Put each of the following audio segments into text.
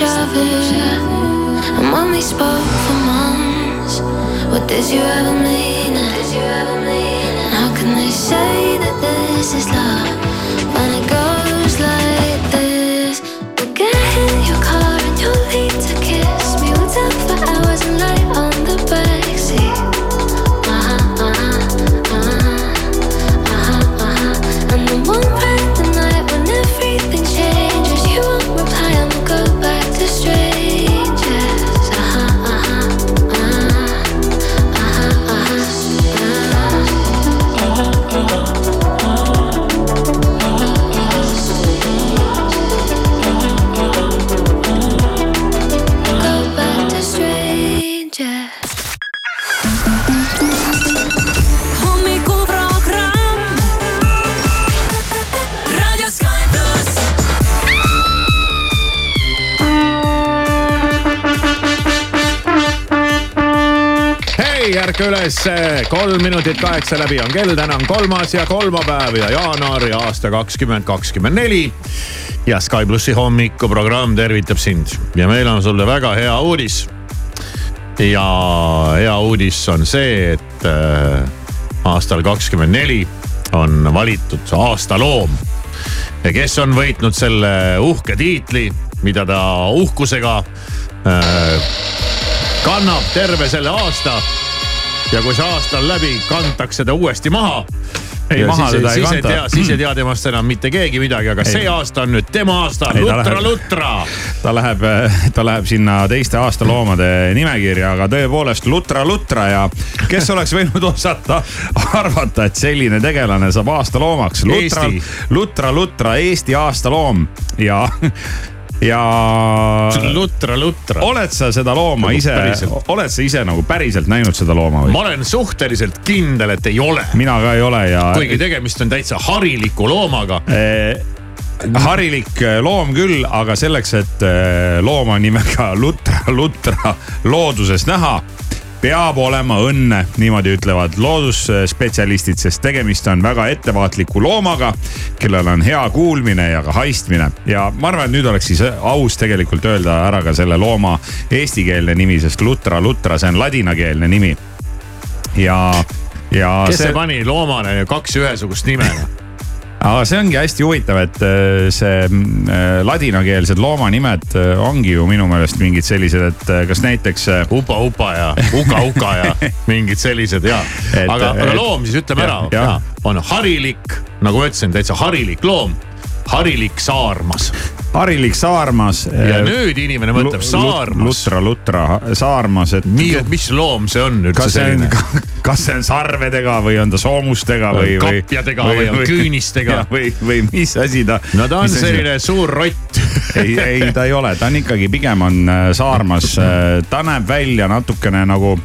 deja vu. And when we spoke for months, what did you ever mean? How can they say that this is love when it goes like ärka üles, kolm minutit kaheksa läbi on kell, täna on kolmas ja kolmapäev ja jaanuar ja aasta kakskümmend kakskümmend neli. ja Sky plussi hommikuprogramm tervitab sind ja meil on sulle väga hea uudis. ja hea uudis on see, et äh, aastal kakskümmend neli on valitud aasta loom. ja kes on võitnud selle uhke tiitli, mida ta uhkusega äh, kannab terve selle aasta. Ja kui see aasta on läbi, kantakse ta uuesti maha. Ei, maha siis, teda ei siis kanta. tea, siis ei tea temast enam mitte keegi midagi, aga ei. see aasta on nüüd tema aasta, Ei, ta lutra, läheb- lutra. ta läheb, ta läheb sinna teiste aastaloomade nimekirja, aga tõepoolest Lutra Lutra ja kes oleks võinud osata arvata, et selline tegelane saab aastaloomaks. Lutra Eesti., Lutra Lutra, Eesti aastaloom ja, ja. lutra, lutra. oled sa seda looma Nagu ise oled sa ise nagu päriselt näinud seda looma või? ma olen suhteliselt kindel, et ei ole, mina ka ei ole ja. kuigi tegemist on täitsa hariliku loomaga. Eh, harilik eh, loom küll, aga selleks, et eh, looma nimega Lutra, Lutra looduses näha, peab olema õnne, niimoodi ütlevad loodusspetsialistid, sest tegemist on väga ettevaatliku loomaga, kellel on hea kuulmine ja ka haistmine. ja ma arvan, et nüüd oleks siis aus tegelikult öelda ära ka selle looma eestikeelne nimi, sest Lutra, Lutra, see on ladinakeelne nimi. ja, ja kes see, see pani loomale kaks ühesugust nime? Aga see ongi hästi huvitav, et äh, see äh, ladinakeelsed loomanimed äh, ongi ju minu meelest mingid sellised, et kas näiteks äh, upa, upa ja uka, uka ja mingid sellised ja, aga, aga loom siis ütleme ära jah,, jah. on harilik, nagu ma ütlesin, täitsa harilik loom, harilik saarmas harilik saarmas. ja nüüd inimene mõtleb saarmas. Lutra, Lutra saarmas, et. nii, et mis loom see on üldse kas selline?, kas see on sarvedega või on ta soomustega või, või. Kapjadega või on küünistega. või, või mis asi ta. no ta on selline suur rott. ei, ei ta ei ole, ta on ikkagi pigem on äh, saarmas, ta näeb välja natukene nagu,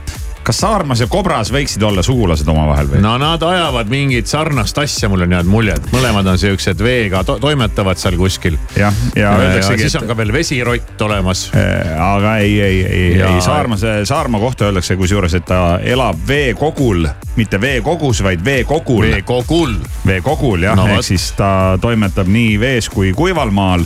kas saarmas ja kobras võiksid olla sugulased omavahel või? no nad ajavad mingit sarnast asja, mul on jäänud mulje, et mõlemad on siuksed veega to toimetavad seal kuskil. jah, ja ja, ja öeldaksegi, siis on et ka veel vesirott olemas. Äh, aga ei, ei, ei, Ja- ei Saarmase, Saarma kohta öeldakse kusjuures, et ta elab veekogul, mitte veekogus, vaid veekogul. veekogul. veekogul jah No ehk siis ta toimetab nii vees kui kuival maal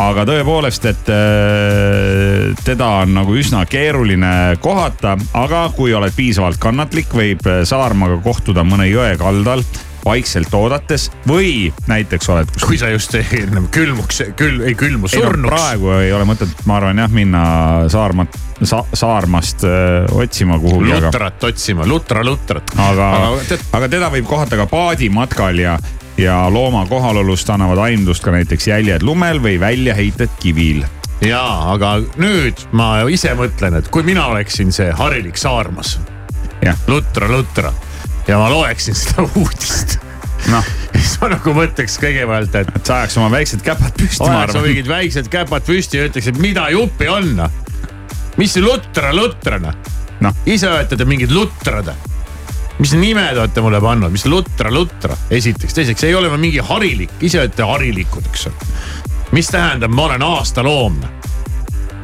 aga tõepoolest, et äh, teda on nagu üsna keeruline kohata, aga kui oled piisavalt kannatlik, võib äh, Saarmaga kohtuda mõne jõe kaldal vaikselt oodates või näiteks oled kus kui sa just ennem külmuks, küll ei külmu, ei no surnuks. praegu ei ole mõtet, ma arvan jah, minna Saarmat sa,, Saarmast öö, otsima kuhugi, aga, lutrat otsima, lutra, lutrat. aga aga tead, aga teda võib kohata ka paadimatkal ja, ja looma kohalolust annavad aimdust ka näiteks jäljed lumel või väljaheited kivil. jaa, aga nüüd ma ise mõtlen, et kui mina oleksin see harilik saarmas, lutra, lutra ja ma loeksin seda uudist, noh, siis ma nagu mõtleks kõigepealt, et et sa ajaks oma väiksed käpad püsti, ma oleks arvan. mingid väiksed käpad püsti ja ütleks, et mida juppi on. mis lutra, lutrana? noh, ise olete te mingid lutrad. Mis nimed olete mulle pannud, mis lutra, lutra, esiteks, teiseks ei ole ma mingi harilik, ise olete harilikud, eks ole. mis tähendab, ma olen aastaloom?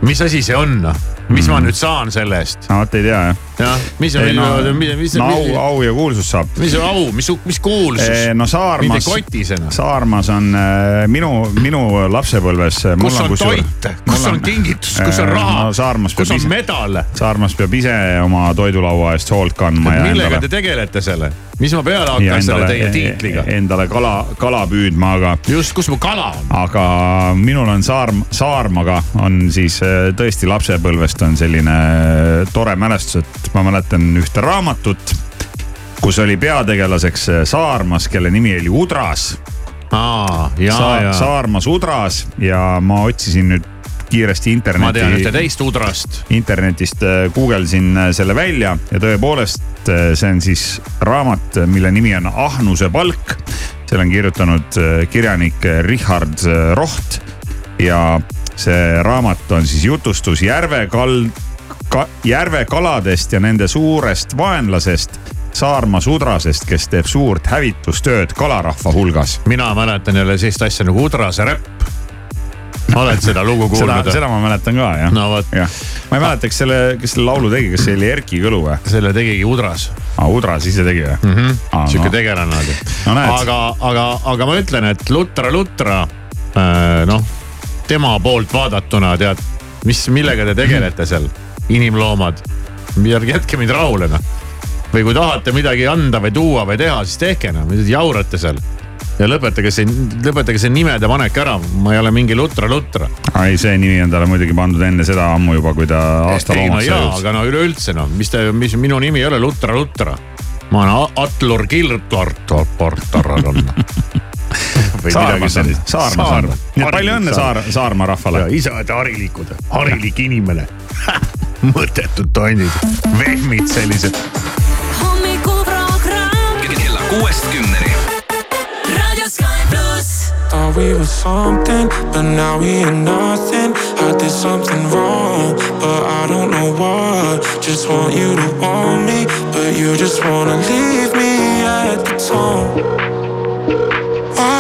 mis asi see on? Mis ma nüüd saan selle eest? no vot ei tea jah. jah, mis, ei no, mis, mis, no au, au ja kuulsus saab. mis au, mis, mis kuulsus? no Saarmas mitte, kotisena. Saarmas on äh, minu, minu lapsepõlves. kus on toit, kus on kingitus, kus on raha no,, kus on ise, medal? Saarmas peab ise oma toidulaua eest hoolt kandma millega endale te tegelete selle? mis ma peale hakkan selle teie tiitliga? endale kala, kala püüdma, aga, just, kus mu kala on? aga minul on Saar, Saarmaga on siis äh, tõesti lapsepõlvest on selline äh, tore mälestus, et ma mäletan ühte raamatut, kus oli peategelaseks äh, Saarmas, kelle nimi oli Udras aa, ja, Sa ja. Saarmas Udras ja ma otsisin nüüd kiiresti ma tean ühte interneti, teist udrast. internetist äh, guugeldasin selle välja ja tõepoolest see on siis raamat, mille nimi on Ahnuse palk. selle on kirjutanud kirjanik Richard Roht ja see raamat on siis jutustus järve kald- ka,, järve kaladest ja nende suurest vaenlasest Saarma sudrasest, kes teeb suurt hävitustööd kalarahva hulgas mina mäletan jälle sellist asja nagu udrase räpp. oled seda lugu kuulnud? seda ma mäletan ka jah no vot, ma ei mäleta, kas selle, kes selle laulu tegi, kas see oli Erki Kõlu või? selle tegigi udras aa, Udras ise tegi või mm? -hmm. sihuke no. tegelane oli No aga, aga, aga ma ütlen, et Lutra, Lutra äh, noh, tema poolt vaadatuna tead, mis, millega te tegelete seal, inimloomad. jätke mind rahule noh. või kui tahate midagi anda või tuua või teha, siis tehke noh, jaurate seal. ja lõpetage see, lõpetage see nimede panek ära, ma ei ole mingi Lutra, Lutra. ei, see nimi on talle muidugi pandud enne seda ammu juba, kui ta aasta no loomasse jõudis. aga no üleüldse noh, mis te, mis minu nimi ei ole Lutra, Lutra. ma olen Atlur Kiltortortortaradon. Saarmas on, Saarmas on. nii et palju õnne Saar, Saarmaa rahvale ja. isad harilikud, harilik inimene. mõttetud tonnid, vehmid sellised. hommikuprogramm kella kuuest kümneni. Raadio Sky pluss. Thought we were something, but now we ain't nothing. I did something wrong, but I don't know what. Just want you to want me, but you just wanna leave me at the tone.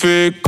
fake.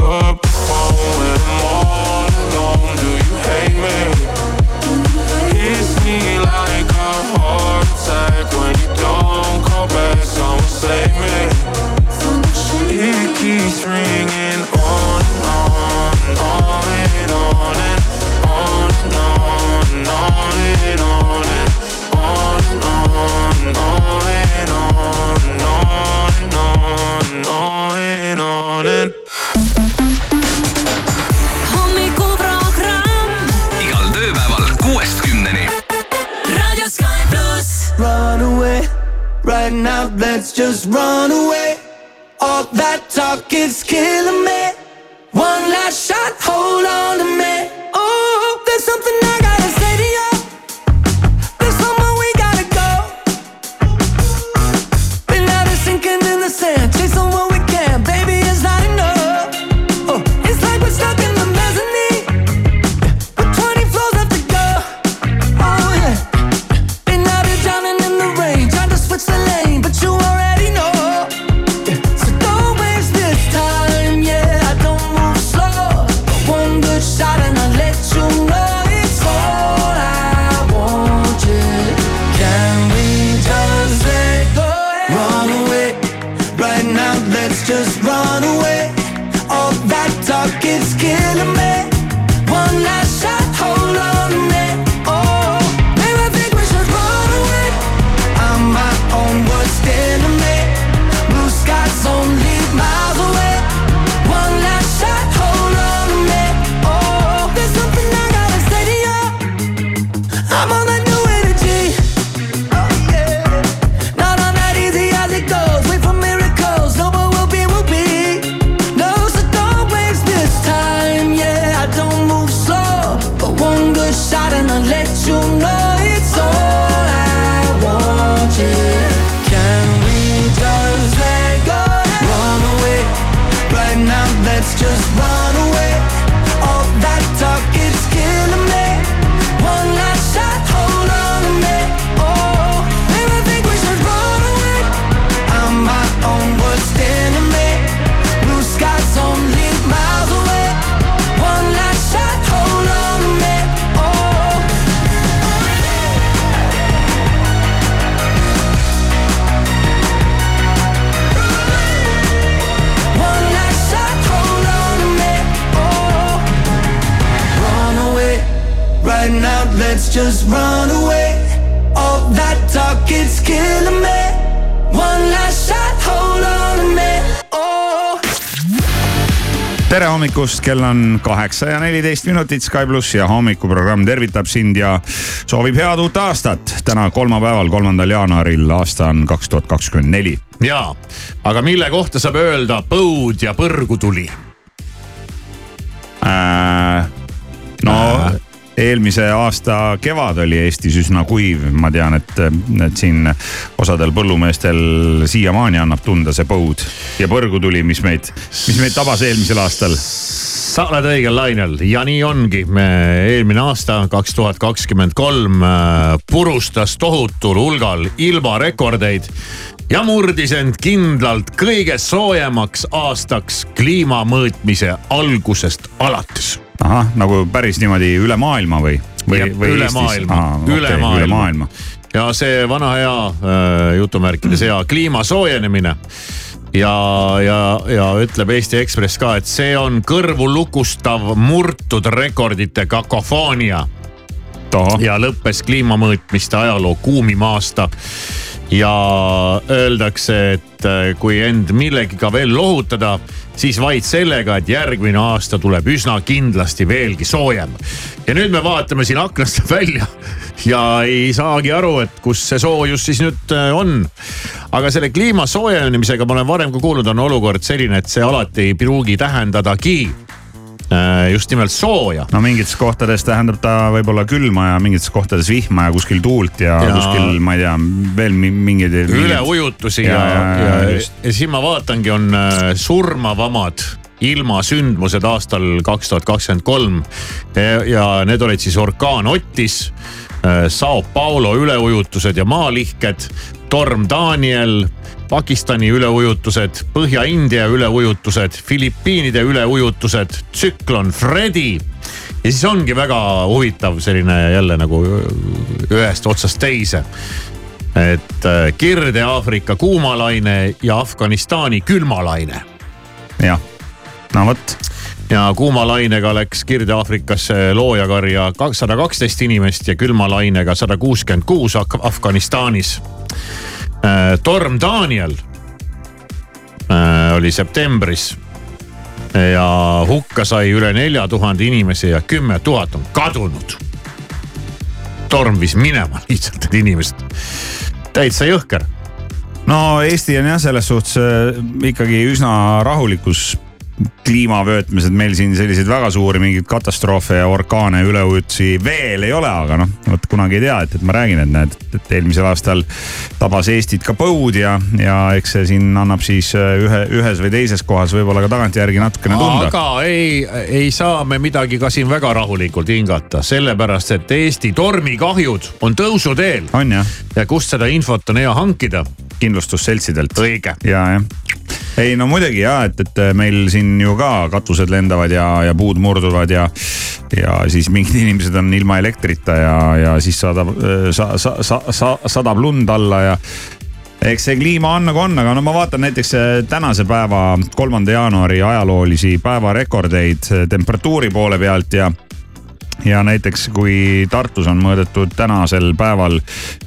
Just run away. All that talk is killing me. One last shot, hold on just run away. All that talk is killing me. One last shot, hold on a minute. Oh. tere hommikust, kell on kaheksa ja neliteist minutit Sky pluss ja hommikuprogramm tervitab sind ja soovib head uut aastat. täna kolmapäeval, kolmandal jaanuaril, aasta on kaks tuhat kakskümmend neli. jaa, aga mille kohta saab öelda põud ja põrgu tuli? Äh, no eelmise aasta kevad oli Eestis üsna kuiv, ma tean, et, et siin osadel põllumeestel siiamaani annab tunda see põud ja põrgutuli, mis meid, mis meid tabas eelmisel aastal. sa oled õigel lainel ja nii ongi. me eelmine aasta, kaks tuhat kakskümmend kolm purustas tohutul hulgal ilmarekordeid ja murdis end kindlalt kõige soojemaks aastaks kliima mõõtmise algusest alates ahah, nagu päris niimoodi üle maailma või, või, või üle Eestis? maailma, Aa, okei, üle üle maailma. maailma. ja see vana hea äh, jutumärkides hea kliima soojenemine ja, ja, ja ütleb Eesti Ekspress ka, et see on kõrvulukustav murtud rekordite kakofoonia ja lõppes kliimamõõtmiste ajaloo kuumim aasta. Ja öeldakse, et äh, kui end millegiga veel lohutada, siis vaid sellega, et järgmine aasta tuleb üsna kindlasti veelgi soojem. ja nüüd me vaatame siin aknast välja ja ei saagi aru, et kus see soojus siis nüüd äh, on. aga selle kliima soojenemisega ma olen varem ka kuulnud, on olukord selline, et see alati ei pruugi tähendadagi äh, just nimelt sooja no mingites kohtades tähendab ta võib-olla külma ja mingites kohtades vihma ja kuskil tuult ja, Ja- kuskil, ma ei tea, veel mi- mingeid. üleujutusi ja, Ja, ja, ja, ja, ja ja, siis ma vaatangi, on äh, surmavamad ilmasündmused aastal kaks tuhat kakskümmend kolm. ja need olid siis orkaan Otis, Sao Paulo üleujutused ja maalihked, torm Daniel. Pakistani üleujutused, Põhja-India üleujutused, Filipiinide üleujutused, tsüklon Fredi ja siis ongi väga huvitav selline jälle nagu ühest otsast teise et äh, Kirde-Aafrika kuumalaine ja Afganistani külmalaine. jah, no vot, ja kuumalainega läks Kirde-Aafrikasse loojakarja kakssada kaksteist inimest ja külmalainega sada kuuskümmend kuus Afganistanis. torm Daniel äh, oli septembris ja hukka sai üle nelja tuhande inimese ja kümme tuhat on kadunud. torm viis minema lihtsalt need inimesed, täitsa jõhker no Eesti on jah, selles suhtes äh, ikkagi üsna rahulikus kliimavöötmised meil siin selliseid väga suuri mingeid katastroofe ja orkaane üleujutusi veel ei ole, aga noh, vot kunagi ei tea, et, et ma räägin, et näed, et eelmisel aastal tabas Eestit ka põud ja, ja eks see siin annab siis äh, ühe, ühes või teises kohas võib-olla ka tagantjärgi natukene tunda. aga ei, ei saa me midagi ka siin väga rahulikult hingata, sellepärast et Eesti tormikahjud on tõusuteel. on jah? ja kust seda infot on hea hankida? kindlustusseltsidelt. õige. ja, jah ei no muidugi ja, et, et meil siin ju ka katused lendavad ja, ja puud murduvad ja, ja siis mingid inimesed on ilma elektrita ja, ja siis sadab sa,, sa, sa, sa, sadab lund alla ja eks see kliima on nagu on, aga no ma vaatan näiteks eh, tänase päeva, kolmanda jaanuari ajaloolisi päevarekordeid temperatuuri poole pealt ja ja näiteks kui Tartus on mõõdetud tänasel päeval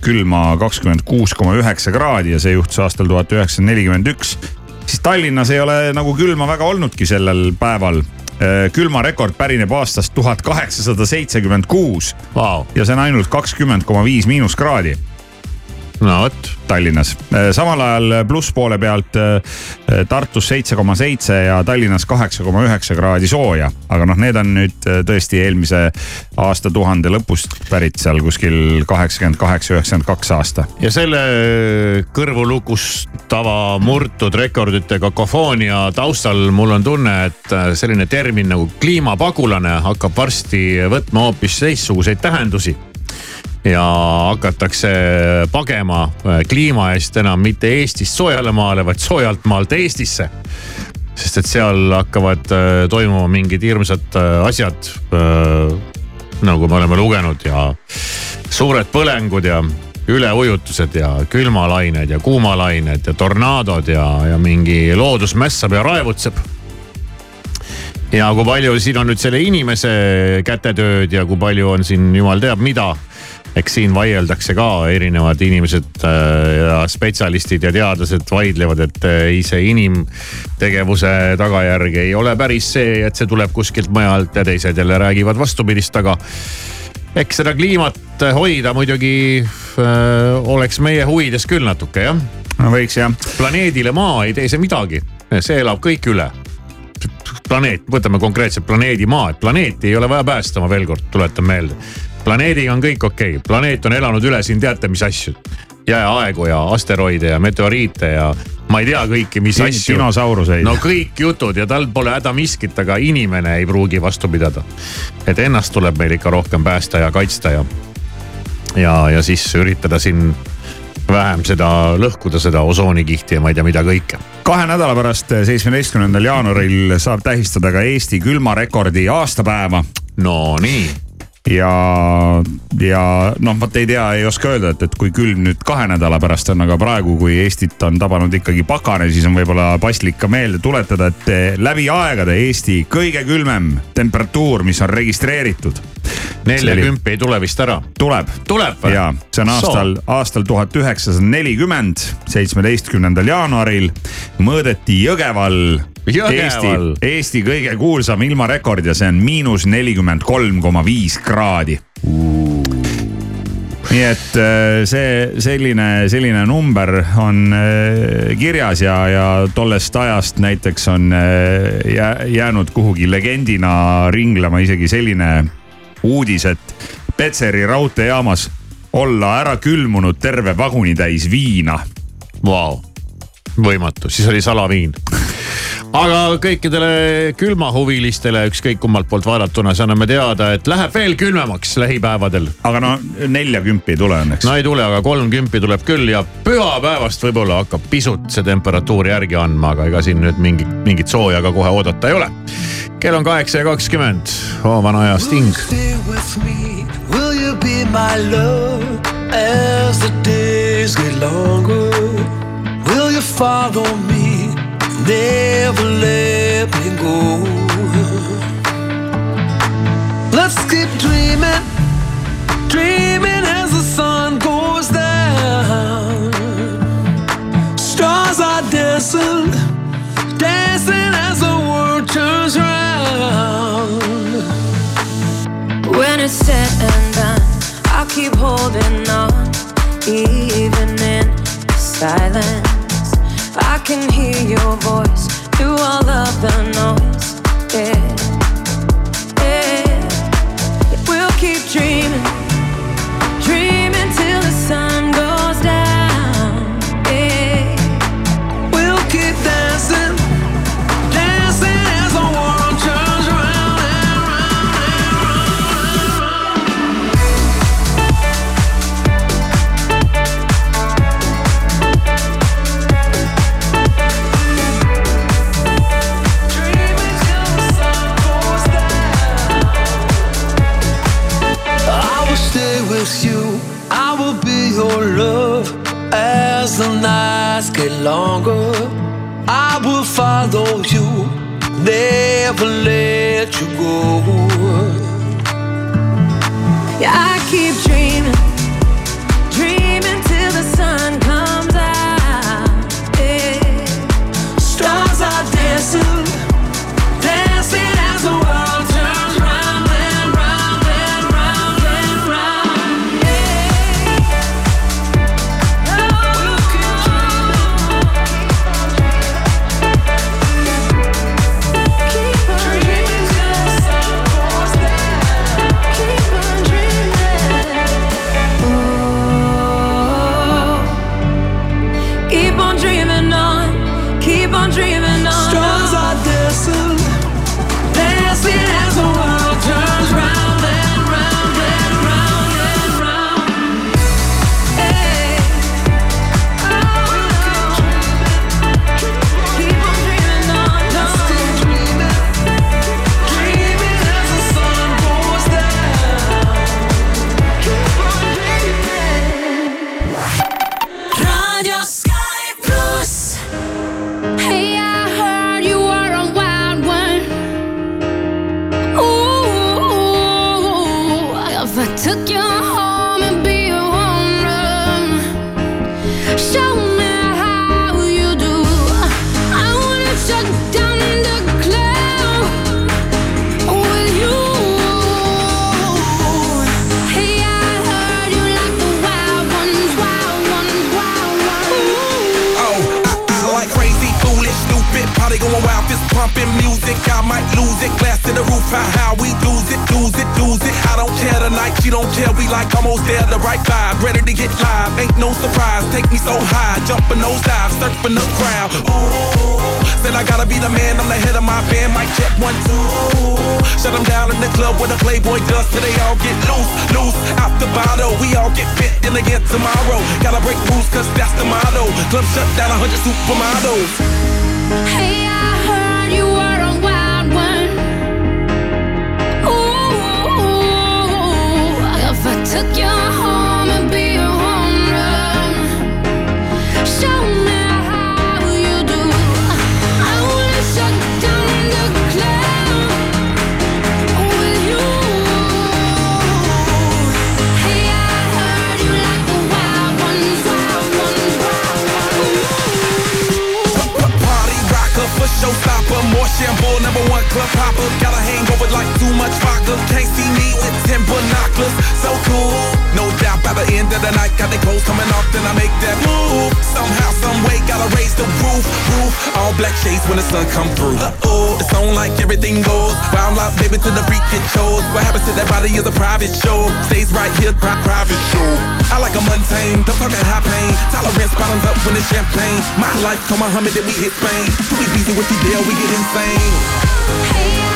külma kakskümmend kuus koma üheksa kraadi ja see juhtus aastal tuhat üheksasada nelikümmend üks siis Tallinnas ei ole nagu külma väga olnudki sellel päeval. Äh, külmarekord pärineb aastast tuhat kaheksasada seitsekümmend kuus. ja see on ainult kakskümmend koma viis miinuskraadi no vot. Tallinnas, äh, samal ajal plusspoole pealt äh, Tartus seitse koma seitse ja Tallinnas kaheksa koma üheksa kraadi sooja. aga noh, need on nüüd äh, tõesti eelmise aastatuhande lõpust pärit seal kuskil kaheksakümmend kaheksa, üheksakümmend kaks aasta. ja selle kõrvulukustava murtud rekordite kakofoonia taustal mul on tunne, et selline termin nagu kliimapagulane hakkab varsti võtma hoopis teistsuguseid tähendusi ja hakatakse pagema äh, kliima eest enam mitte Eestist soojale maale, vaid soojalt maalt Eestisse. sest et seal hakkavad äh, toimuma mingid hirmsad äh, asjad nagu me oleme lugenud ja suured põlengud ja üleujutused ja külmalained ja kuumalained ja tornaadod ja, ja mingi loodus mässab ja raevutseb ja kui palju siin on nüüd selle inimese kätetööd ja kui palju on siin jumal teab mida eks siin vaieldakse ka, erinevad inimesed äh, ja spetsialistid ja teadlased vaidlevad, et äh, ei, see inimtegevuse tagajärg ei ole päris see, et see tuleb kuskilt mujalt ja teised jälle räägivad vastupidist, aga eks seda kliimat hoida muidugi öö, äh, oleks meie huvides küll natuke jah. võiks jah. planeedile Maa ei tee see midagi, see elab kõik üle planeet, võtame konkreetselt planeedi Maa, et planeeti ei ole vaja päästa, ma veel kord tuletan meelde planeediga on kõik okei okay., planeet on elanud üle siin teate mis asju. jääaegu ja asteroide ja meteoriite ja ma ei tea kõiki, mis Din asju. dinosauruseid. no kõik jutud ja tal pole häda miskit, aga inimene ei pruugi vastu pidada. et ennast tuleb meil ikka rohkem päästa ja kaitsta ja, ja, ja siis üritada siin vähem seda lõhkuda, seda osoonikihti ja ma ei tea, mida kõike. kahe nädala pärast, seitsmeteistkümnendal jaanuaril saab tähistada ka Eesti külmarekordi aastapäeva. no nii ja, ja noh, vot ei tea, ei oska öelda, et, et kui külm nüüd kahe nädala pärast on, aga praegu, kui Eestit on tabanud ikkagi pakane, siis on võib-olla paslik ka meelde tuletada, et eh, läbi aegade Eesti kõige külmem temperatuur, mis on registreeritud. neljakümpi ei tule vist ära? tuleb. tuleb või? ja, see on aastal, aastal tuhat üheksasada nelikümmend, seitsmeteistkümnendal jaanuaril mõõdeti Jõgeval Eesti, Eesti kõige kuulsam ilmarekord ja see on miinus nelikümmend kolm koma viis kraadi. Nii et äh, see selline, selline number on äh, kirjas ja, ja tollest ajast näiteks on äh, jäänud kuhugi legendina ringlema isegi selline uudis, et Petseri raudteejaamas olla ära külmunud terve vagunitäis viina. Vau, võimatu, siis oli salaviin aga kõikidele külmahuvilistele, ükskõik kummalt poolt vaadatuna, siis anname teada, et läheb veel külmemaks lähipäevadel. aga no neljakümpi ei tule õnneks. no ei tule, aga kolmkümpi tuleb küll ja pühapäevast võib-olla hakkab pisut see temperatuur järgi andma, aga ega siin nüüd mingit, mingit sooja ka kohe oodata ei ole. kell on kaheksa ja kakskümmend, oo vana aja Sting. Will you be my love as the days get longer? Will you follow me? Never let me go. Let's keep dreaming, dreaming as the sun goes down. Stars are dancing, dancing as the world turns round. When it's said and done, I'll keep holding on, even in silence. I can hear your voice through all of the noise. Yeah, yeah. We'll keep dreaming, longer. I will follow you, never let you go. Playboy till they all get loose, loose, out the bottle. We all get fit in again tomorrow. Gotta break rules, cause that's the motto. Club shut down, a 100 supermodels. Hey, I heard you were a wild one. Ooh, if I took you shampoo, number one club popper. Got a hangover like too much vodka. Can't see me with 10 binoculars. So cool. No doubt by the end of the night, got the clothes coming off, then I make that move. Somehow, some way, gotta raise the roof, roof. All black shades when the sun come through. Uh-oh, it's on like everything goes. Wild out, baby, to the freak it shows. What happens to that body is a private show. Stays right here, pri- private show. I like a mundane, don't talk that high pain. Tolerance bottoms up when it's champagne. My life, come Muhammad, then we hit Spain. Too easy with you, deal, we get insane. Hey,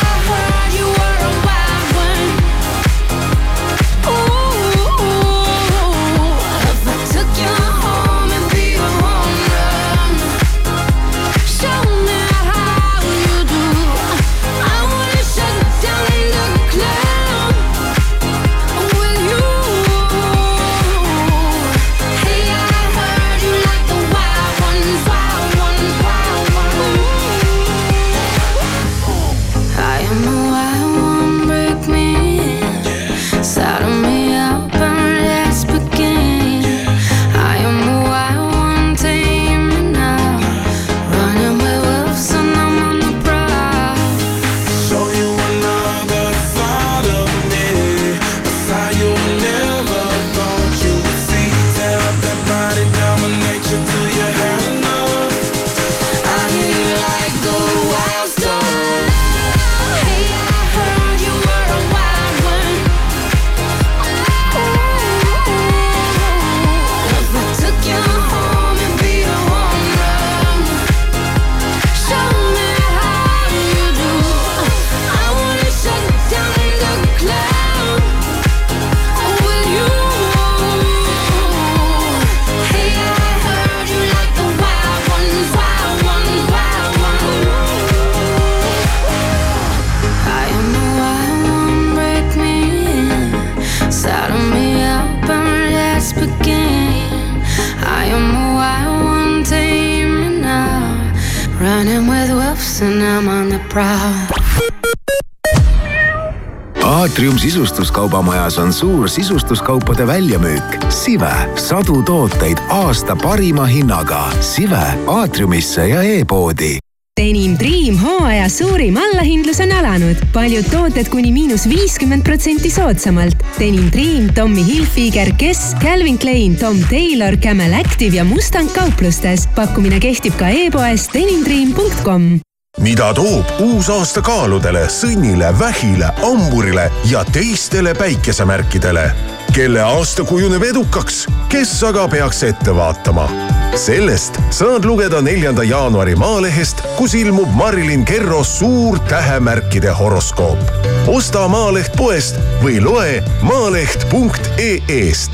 sisustuskaubamajas on suur sisustuskaupade väljamüük. Sive, sadu tooteid aasta parima hinnaga. Sive aatriumisse ja e-poodi Denim Dream hooaja suurim allahindlus on alanud. paljud tooted kuni miinus viiskümmend protsenti soodsamalt. Denim Dream, Tommy Hilfiger, Guess, Calvin Klein, Tom Taylor, Camel Active ja Mustang kauplustes. pakkumine kehtib ka e-poes denimdream.com mida toob uus aasta kaaludele, sõnnile, vähile, hamburile ja teistele päikesemärkidele? kelle aasta kujuneb edukaks, kes aga peaks ette vaatama? sellest saad lugeda neljanda jaanuari Maalehest, kus ilmub Marilyn Kerro suur tähemärkide horoskoop. osta Maaleht poest või loe maaleht.ee-st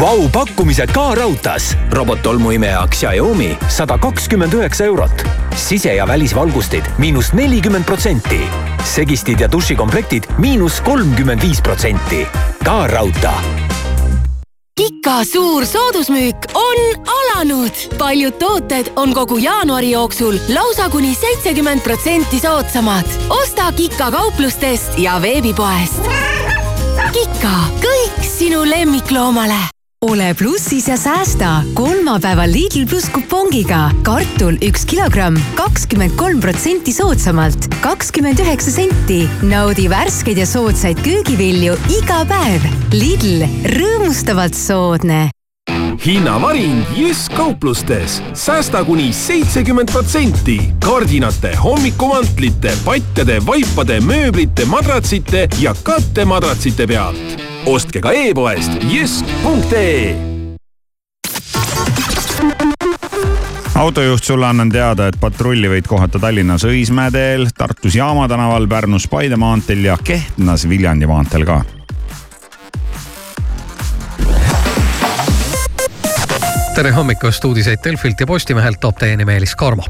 Vau pakkumised ka raudtees. robottolmuimeja Xiaomi sada kakskümmend üheksa eurot. Sise- ja välisvalgustid miinus nelikümmend protsenti. segistid ja dušikomplektid miinus kolmkümmend viis protsenti. ka raudtee Kika suur soodusmüük on alanud. paljud tooted on kogu jaanuari jooksul lausa kuni seitsekümmend protsenti soodsamad. osta Kika kauplustest ja veebipoest. Kika, kõik sinu lemmikloomale ole plussis ja säästa kolmapäeval Lidl pluss kupongiga. kartul üks kilogramm, kakskümmend kolm protsenti soodsamalt, kakskümmend üheksa senti. naudi värskeid ja soodsaid köögivilju iga päev. Lidl, rõõmustavalt soodne hinnavaring Jysk kauplustes. säästa kuni seitsekümmend protsenti kardinate, hommikumantlite, patjade, vaipade, mööblite, madratsite ja kattemadratsite pealt. Ostke ka e-poest jysk.ee autojuht, sulle annan teada, et patrulli võid kohata Tallinnas Õismäe teel, Tartus Jaama tänaval, Pärnus Paide maanteel ja Kehtnas Viljandi maanteel ka tere hommikust, uudiseid Delfilt ja Postimehelt toob teieni Meelis Karmo.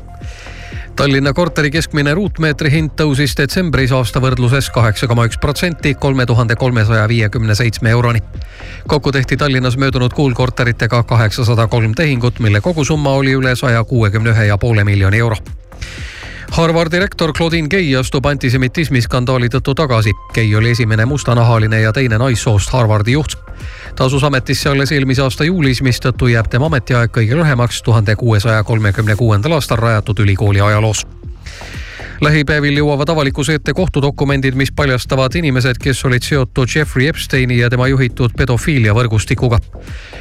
Tallinna korteri keskmine ruutmeetri hind tõusis detsembris aasta võrdluses kaheksa koma üks protsenti, kolme tuhande kolmesaja viiekümne seitsme euroni. kokku tehti Tallinnas möödunud kuul korteritega kaheksasada kolm tehingut, mille kogusumma oli üle saja kuuekümne ühe ja poole miljoni euro Harvardi rektor Claudine Gay astub antisemitismi skandaali tõttu tagasi. Gay oli esimene mustanahaline ja teine naissoost Harvardi juht. ta asus ametisse alles eelmise aasta juulis, mistõttu jääb tema ametiaeg kõige lühemaks tuhande kuuesaja kolmekümne kuuendal aastal rajatud ülikooli ajaloos lähipäevil jõuavad avalikkuse ette kohtudokumendid, mis paljastavad inimesed, kes olid seotud Jeffrey Epsteini ja tema juhitud pedofiiliavõrgustikuga.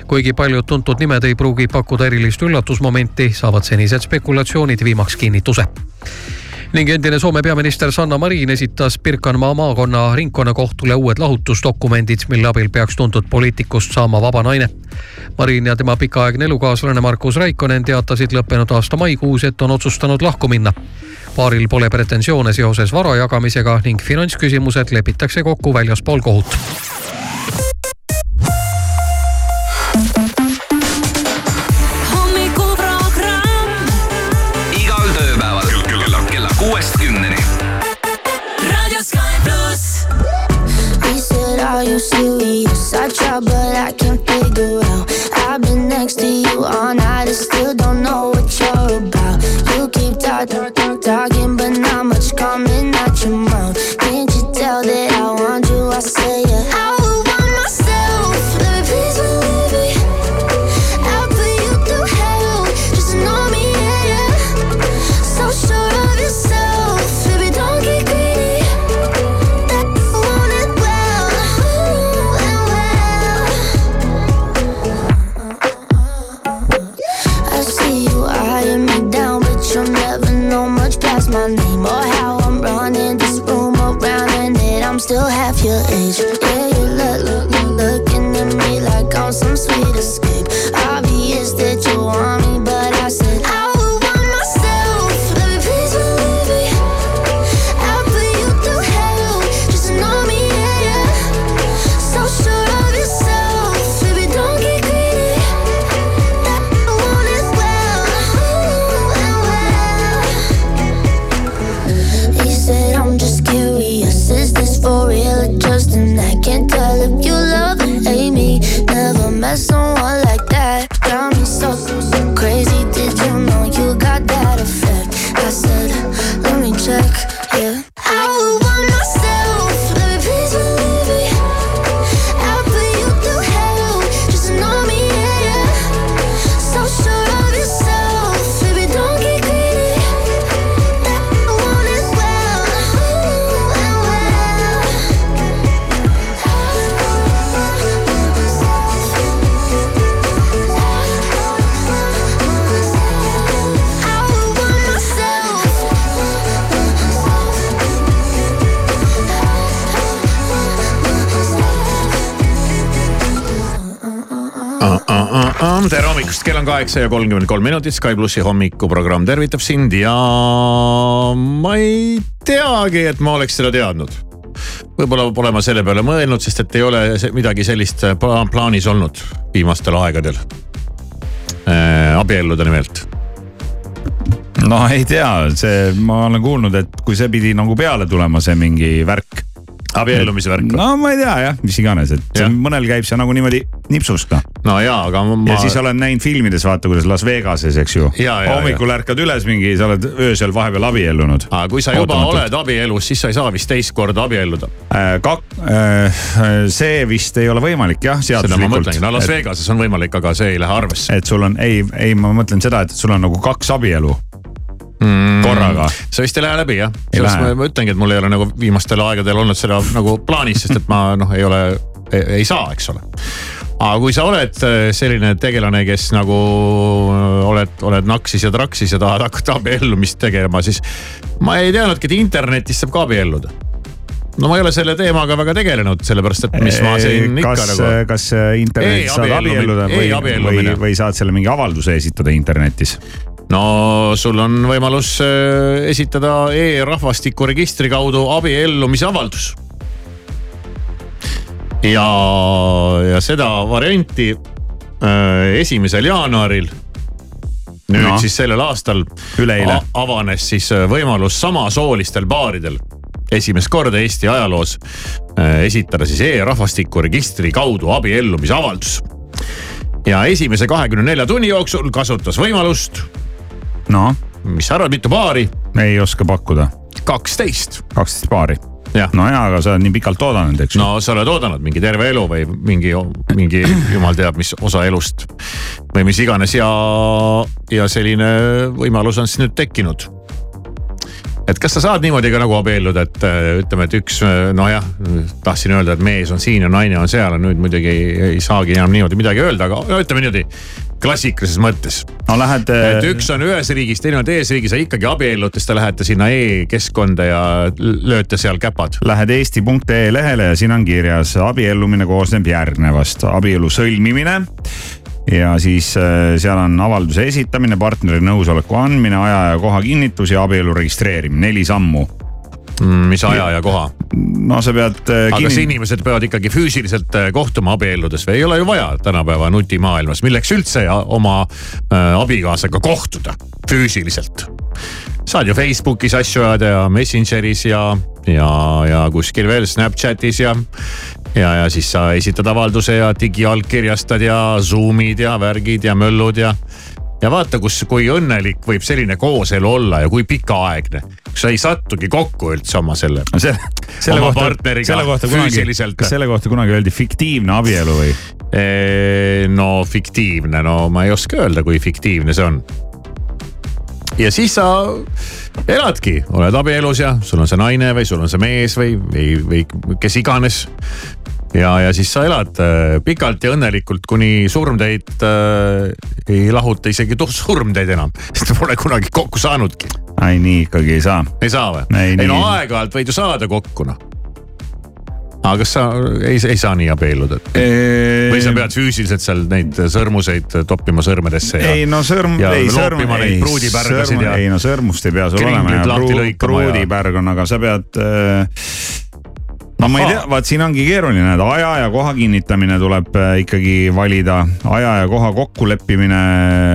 kuigi paljud tuntud nimed ei pruugi pakkuda erilist üllatusmomenti, saavad senised spekulatsioonid viimaks kinnituse ning endine Soome peaminister Sanna Marin esitas Pirkanmaa maakonna ringkonnakohtule uued lahutusdokumendid, mille abil peaks tuntud poliitikust saama vaba naine. Marin ja tema pikaaegne elukaaslane Markus Raikonen teatasid lõppenud aasta maikuus, et on otsustanud lahku minna. Paaril pole pretensioone seoses vara jagamisega ning finantsküsimused lepitakse kokku väljaspool kohut Are you serious? I try, but I can't figure out. I've been next to you all night and still don't know what you're about. You keep talking, I say, kaheksa ja kolmkümmend kolm minutit, Sky plussi hommikuprogramm tervitab sind ja ma ei teagi, et ma oleks seda teadnud. võib-olla pole ma selle peale mõelnud, sest et ei ole midagi sellist pla- plaanis olnud viimastel aegadel äh,. abielluda nimelt. no ei tea, see, ma olen kuulnud, et kui see pidi nagu peale tulema, see mingi värk. Abiellumise värk. no ma ei tea jah, mis iganes, et see, mõnel käib see nagu niimoodi nipsust noh. no jaa, aga ma. ja siis olen näinud filmides, vaata kuidas Las Vegases, eks ju. Ja, ja, hommikul ärkad üles mingi, sa oled öösel vahepeal abiellunud. aga kui sa juba oled abielus, siis sa ei saa vist teist korda abielluda. Kak-, see vist ei ole võimalik jah, seaduslikult. no Las Vegases on võimalik, aga see ei lähe arvesse. et sul on, ei, ei, ma mõtlen seda, et sul on nagu kaks abielu mm, korraga. see vist ei lähe läbi jah, sellest ma, ma ütlengi, et mul ei ole nagu viimastel aegadel olnud seda nagu plaanis, sest et ma noh, ei ole, ei saa, eks ole. aga kui sa oled äh, selline tegelane, kes nagu äh, oled, oled naksis ja traksis ja tahad hakata abiellumist tegema, siis ma ei teadnudki, et internetis saab ka abielluda no ma ei ole selle teemaga väga tegelenud, sellepärast et mis ma siin ikka kas nagu. kas internetis saad abielluda või, või, või saad selle mingi avalduse esitada internetis? No sul on võimalus äh, esitada e-rahvastikuregistri kaudu abiellumise avaldus. ja, ja seda varianti äh, esimesel jaanuaril. nüüd No. siis sellel aastal Üleeile. a- avanes siis äh, võimalus samasoolistel paaridel esimest korda Eesti ajaloos esitada siis e-rahvastikuregistri kaudu abiellumise avaldus. ja esimese kahekümne nelja tunni jooksul kasutas võimalust no. mis sa arvad, mitu paari? ei oska pakkuda. kaksteist. kaksteist paari. No jaa, aga sa oled nii pikalt oodanud, eks ju. no sa oled oodanud mingi terve elu või mingi, mingi jumal teab, mis osa elust või mis iganes ja, ja selline võimalus on siis nüüd tekkinud. et kas sa saad niimoodi ka nagu abielluda, et äh, ütleme, et üks äh, nojah, tahtsin öelda, et mees on siin ja naine on seal nüüd muidugi ei, ei saagi enam niimoodi midagi öelda, aga no ütleme niimoodi klassikalises mõttes. no lähed. et üks on ühes riigis, teine on teises riigis, aga ikkagi abiellute, siis te lähete sinna e-keskkonda ja lööte seal käpad. Lähed eesti.ee lehele ja siin on kirjas abiellumine koosneb järgnevast, abielu sõlmimine. ja siis äh, seal on avalduse esitamine, partneri nõusoleku andmine, aja ja koha kinnitus ja abielu registreerimine, neli sammu. Mis aja ja koha? no sa pead. aga kas inimesed peavad ikkagi füüsiliselt äh, kohtuma abielludes või ei ole ju vaja tänapäeva nutimaailmas, milleks üldse oma äh, abikaasaga kohtuda füüsiliselt? saad ju Facebookis asju ajada ja Messengeris ja, ja, ja kuskil veel Snapchatis ja. ja, ja siis sa esitad avalduse ja digiallkirjastad ja Zoom'id ja värgid ja möllud ja ja vaata, kus, kui õnnelik võib selline kooselu olla ja kui pikaaegne. sa ei sattugi kokku üldse oma selle, selle, selle oma kohta, partneriga selle kohta kunagi, kas selle kohta kunagi öeldi fiktiivne abielu või? no fiktiivne, no ma ei oska öelda, kui fiktiivne see on. ja siis sa eladki, oled abielus ja sul on see naine või sul on see mees või, või, või kes iganes. Ja, ja siis sa elad äh, pikalt ja õnnelikult, kuni surm teid äh, ei lahuta isegi surm teid enam, sest pole kunagi kokku saanudki. ei, nii ikkagi ei saa. ei saa või? ei, ei no aeg-ajalt võid ju saada kokku noh aga kas sa ei, ei saa nii abielluda? või sa pead füüsiliselt seal neid sõrmuseid toppima sõrmedesse ja. ei no sõrm, ei sõrm, ei sõrm, ei no sõrmust ei pea sul olema ja- pruudipärg on, aga sa pead äh, no ma ei tea, vaat siin ongi keeruline, et aja ja koha kinnitamine tuleb äh, ikkagi valida, aja ja koha kokkuleppimine,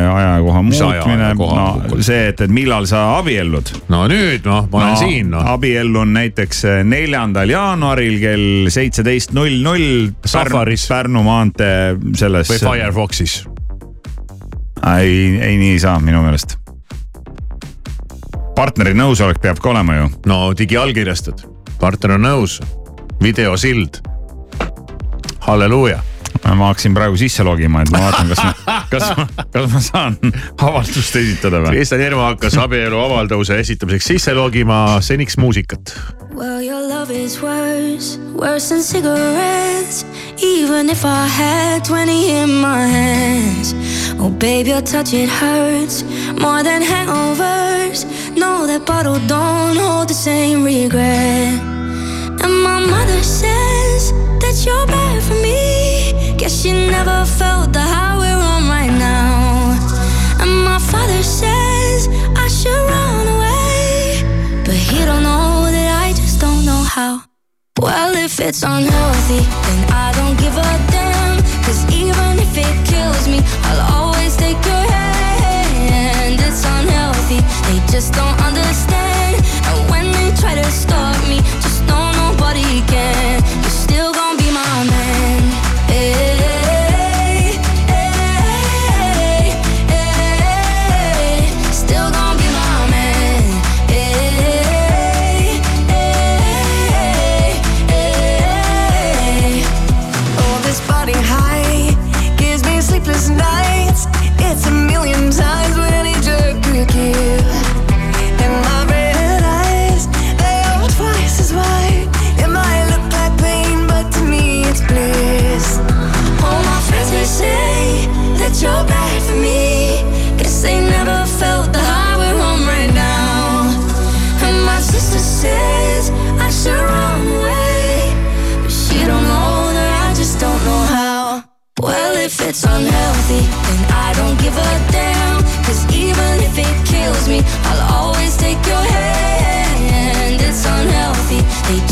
aja ja koha muutmine, no see, et, et millal sa abiellud. no nüüd noh, ma olen siin noh. abiellun näiteks äh, neljandal jaanuaril kell seitseteist null null. Safaris. Pärnu maantee selles. või Firefoxis. ei, ei nii ei saa minu meelest. partneri nõusolek peab ka olema ju. no digiallkirjastad, partner on nõus, videosild. halleluuja. ma hakkasin praegu sisse logima, et ma vaatan, kas ma, kas ma, kas ma saan avaldust esitada või? Kristjan Järva hakkas abielu avalduse esitamiseks sisse logima seniks muusikat. Well, your love is worse, worse than cigarettes. Even if I had 20 in my hands. Oh, babe, your touch, it hurts more than hangovers. No, that bottle don't hold the same regret. And my mother says that you're bad for me. Guess she never felt the high we're on right now. And my father says I should run away. But he don't know that I just don't know how. Well, if it's unhealthy, then I don't give a damn. Cause even if it kills me, I'll always take your hand. It's unhealthy, they just don't understand. And when they try to stop me, just know nobody can.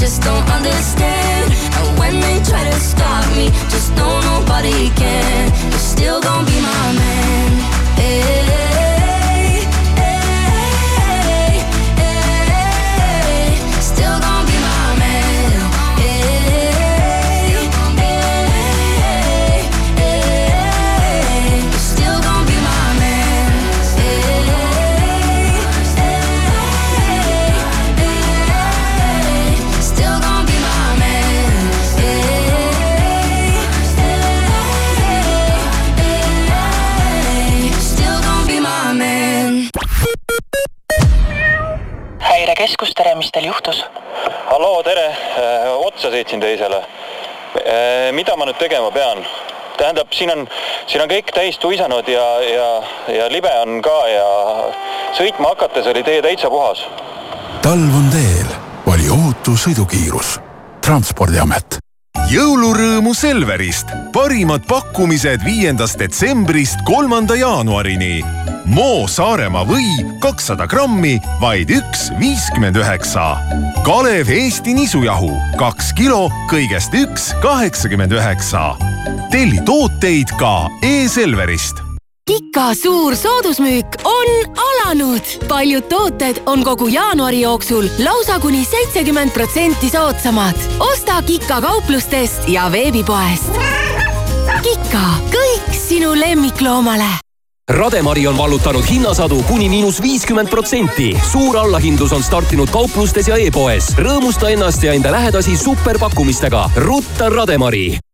Just don't understand. Tegema pean? tähendab, siin on, siin on kõik täis tuisanud ja, ja, ja libe on ka ja sõitma hakates oli tee täitsa puhas. talv on teel, vali ohutu sõidukiirus. transpordiamet. jõulurõõmu Selverist, parimad pakkumised viiendast detsembrist kolmanda jaanuarini. Moo Saaremaa või kakssada grammi, vaid üks viiskümmend üheksa. Kalev Eesti nisujahu kaks kilo, kõigest üks kaheksakümmend üheksa. telli tooteid ka e-Selverist Kika suur soodusmüük on alanud. paljud tooted on kogu jaanuari jooksul lausa kuni seitsekümmend protsenti soodsamad. osta Kika kauplustest ja veebipoest. Kika, kõik sinu lemmikloomale Rademari on vallutanud hinnasadu kuni miinus viiskümmend protsenti. suur allahindlus on startinud kauplustes ja e-poes. rõõmusta ennast ja enda lähedasi superpakkumistega. rutta Rademari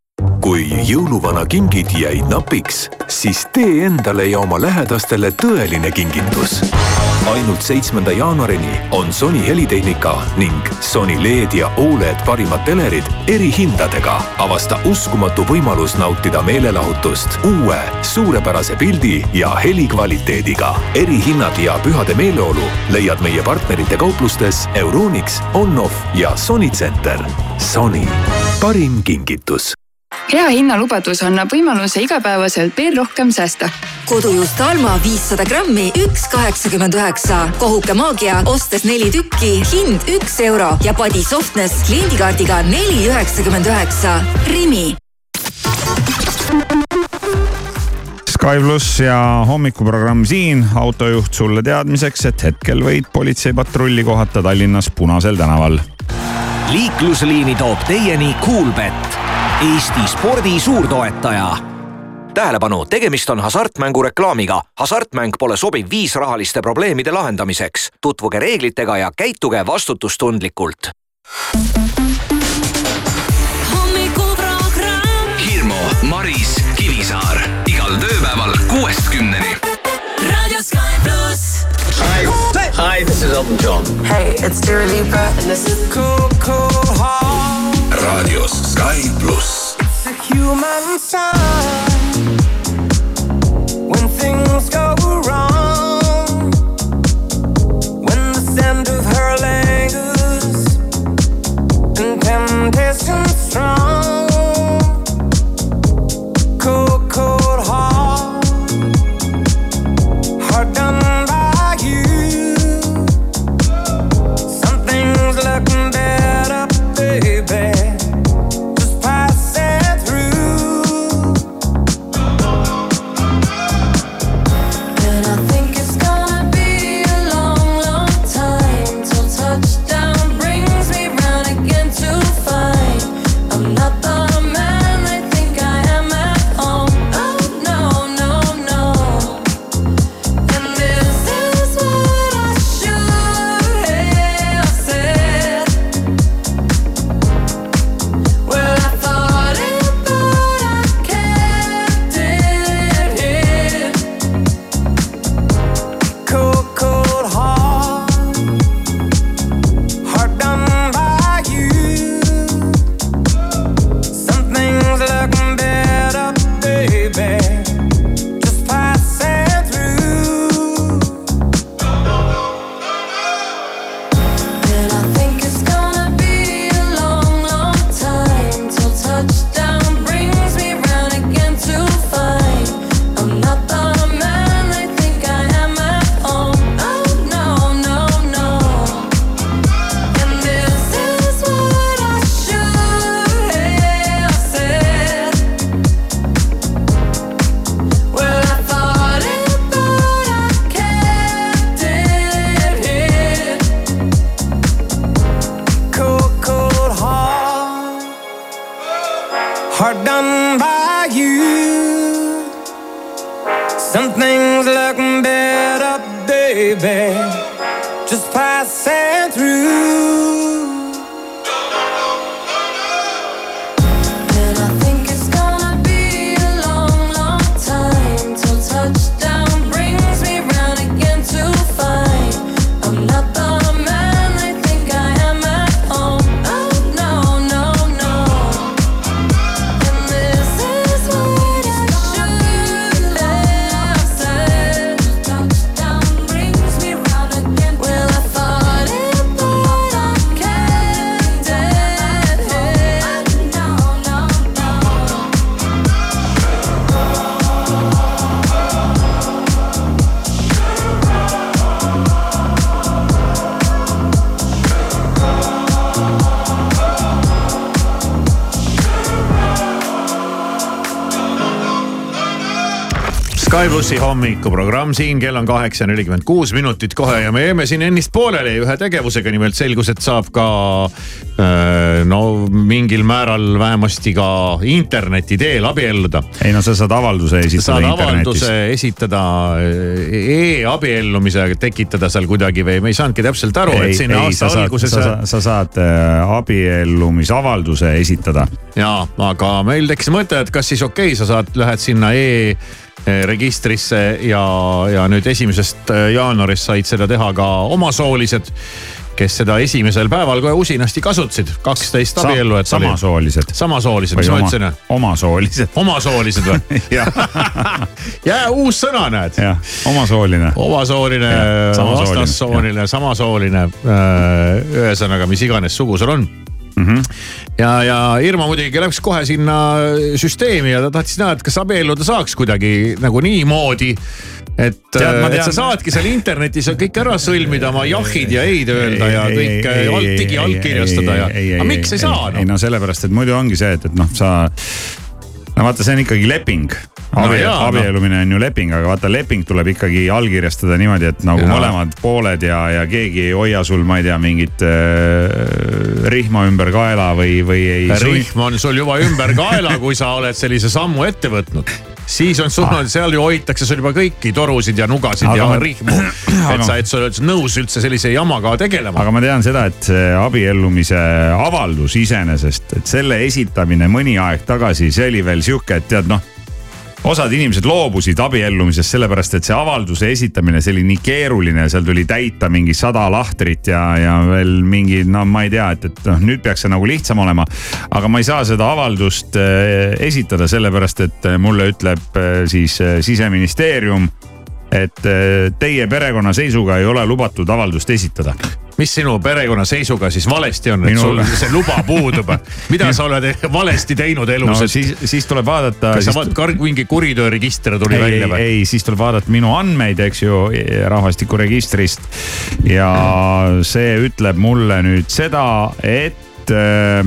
kui jõuluvana kingid jäid napiks, siis tee endale ja oma lähedastele tõeline kingitus. ainult seitsmenda jaanuarini on Sony helitehnika ning Sony LED ja Oled parimad telerid erihindadega. avasta uskumatu võimalus nautida meelelahutust uue suurepärase pildi ja helikvaliteediga. erihinnad ja pühade meeleolu leiad meie partnerite kauplustes Euronix, Onoff ja Sony Center. Sony, parim kingitus hea hinnalubadus annab võimaluse igapäevaselt veel rohkem säästa. kodujuust Alma viissada grammi, üks kaheksakümmend üheksa. kohuke maagia, ostes neli tükki, hind üks euro ja Body Softness kliendikaardiga neli üheksakümmend üheksa. Rimi. Sky pluss ja hommikuprogramm siin, autojuht sulle teadmiseks, et hetkel võid politseipatrulli kohata Tallinnas Punasel tänaval. liiklusliini toob teieni Coolbet, Eesti spordi suurtoetaja. tähelepanu, tegemist on hasartmängu reklaamiga. hasartmäng pole sobiv viis rahaliste probleemide lahendamiseks. tutvuge reeglitega ja käituge vastutustundlikult. hommikuprogramm. Hirmu, Maris, Kivisaar igal tööpäeval kuuest kümneni. raadio Sky pluss. Hi, this is Elton John. Hey, it's Dua Lipa and this is Cool Cool Heart. Raadios Sky pluss. It's a human sign plussi hommikuprogramm siin, kell on kaheksa nelikümmend kuus minutit kohe ja me jäime siin ennist pooleli ühe tegevusega, nimelt selgus, et saab ka äh, no mingil määral vähemasti ka interneti teel abielluda. ei no sa saad avalduse esitada saad internetis. avalduse esitada äh, e-abiellumise, tekitada seal kuidagi või me ei saanudki täpselt aru, et siin aasta sa alguses. saad, sa, sa saad äh, abiellumisavalduse esitada. ja, aga meil tekkis mõte, et kas siis okei okay,, sa saad, lähed sinna e-registrisse ja, ja nüüd esimesest äh, jaanuarist said seda teha ka omasoolised kes seda esimesel päeval kohe usinasti kasutasid, kaksteist abiellu. samasoolised. samasoolised, mis ma ütlesin? omasoolised. omasoolised või? jää uus sõna, näed. jah, omasooline. omasooline, vastassooline, samasooline, ühesõnaga, mis iganes sugu sul on mm. -hmm. ja, ja Irma muidugi läks kohe sinna süsteemi ja ta tahtis näha, et kas abielluda saaks kuidagi nagu niimoodi. et, et sa saadki seal internetis kõik ära sõlmida, oma jahid ja ei-d öelda ja kõik alt digi allkirjastada ja. aga miks ei saa ei noh? no sellepärast, et muidu ongi see, et, et noh, sa. no vaata, see on ikkagi leping. No Abi, jaa, no. on ju leping, aga vaata leping tuleb ikkagi allkirjastada niimoodi, et nagu Jaa. mõlemad pooled ja, ja keegi ei hoia sul, ma ei tea, mingit äh, rihma ümber kaela või, või ei. rihm on sul juba ümber kaela, kui sa oled sellise sammu ette võtnud. siis on sul ah. seal ju hoitakse sul juba kõiki torusid ja nugasid Aga ja ma- rihmu. et sa, et sa oled nõus üldse sellise jamaga tegelema. aga ma tean seda, et see abiellumise avaldus iseenesest, et selle esitamine mõni aeg tagasi, see oli veel sihuke, et tead noh osad inimesed loobusid abiellumisest sellepärast, et see avalduse esitamine, see oli nii keeruline, seal tuli täita mingi sada lahtrit ja, ja veel mingi, no ma ei tea, et, et noh, nüüd peaks see nagu lihtsam olema. aga ma ei saa seda avaldust äh, esitada, sellepärast et mulle ütleb äh, siis äh, siseministeerium, et äh, teie perekonnaseisuga ei ole lubatud avaldust esitada mis sinu perekonnaseisuga siis valesti on, et Minu- sul see luba puudub? mida sa oled valesti teinud elus no siis, siis tuleb vaadata. kas sa vaat- kar- mingi kuritööregister tuli ei, välja või? ei, siis tuleb vaadata minu andmeid, eks ju, rahvastikuregistrist. ja see ütleb mulle nüüd seda, et äh,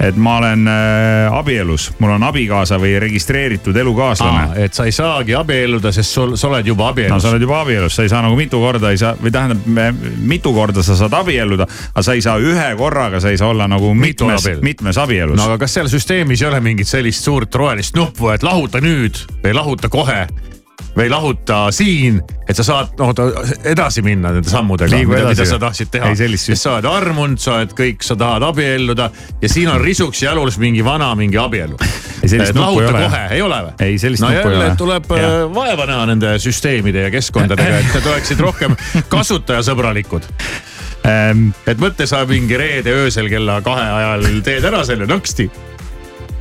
et ma olen äh, abielus, mul on abikaasa või registreeritud elukaaslane. et sa ei saagi abielluda, sest sul, sa oled juba abielus. no sa oled juba abielus, sa ei saa nagu mitu korda ei saa või tähendab, mitu korda sa saad abielluda, aga sa ei saa ühe korraga, sa ei saa olla nagu Mitu mitmes, mitmes abielus. no aga kas seal süsteemis ei ole mingit sellist suurt rohelist nuppu, et lahuta nüüd või lahuta kohe või lahuta siin, et sa saad noh edasi minna nende sammudega, mida, mida sa tahtsid teha. Ei, sest sa oled armunud, sa oled kõik, sa tahad abielluda ja siin on risuks jalus mingi vana mingi abielu. Ei, ei lahuta ole, kohe, ei ole või? Ei, sellist no nuppu ei ole. tuleb äh, vaeva näha nende süsteemide ja keskkondadega, et need oleksid rohkem kasutajasõbralikud ähm, et mõtle, sa mingi reede öösel kella kahe ajal teed ära selle nõksti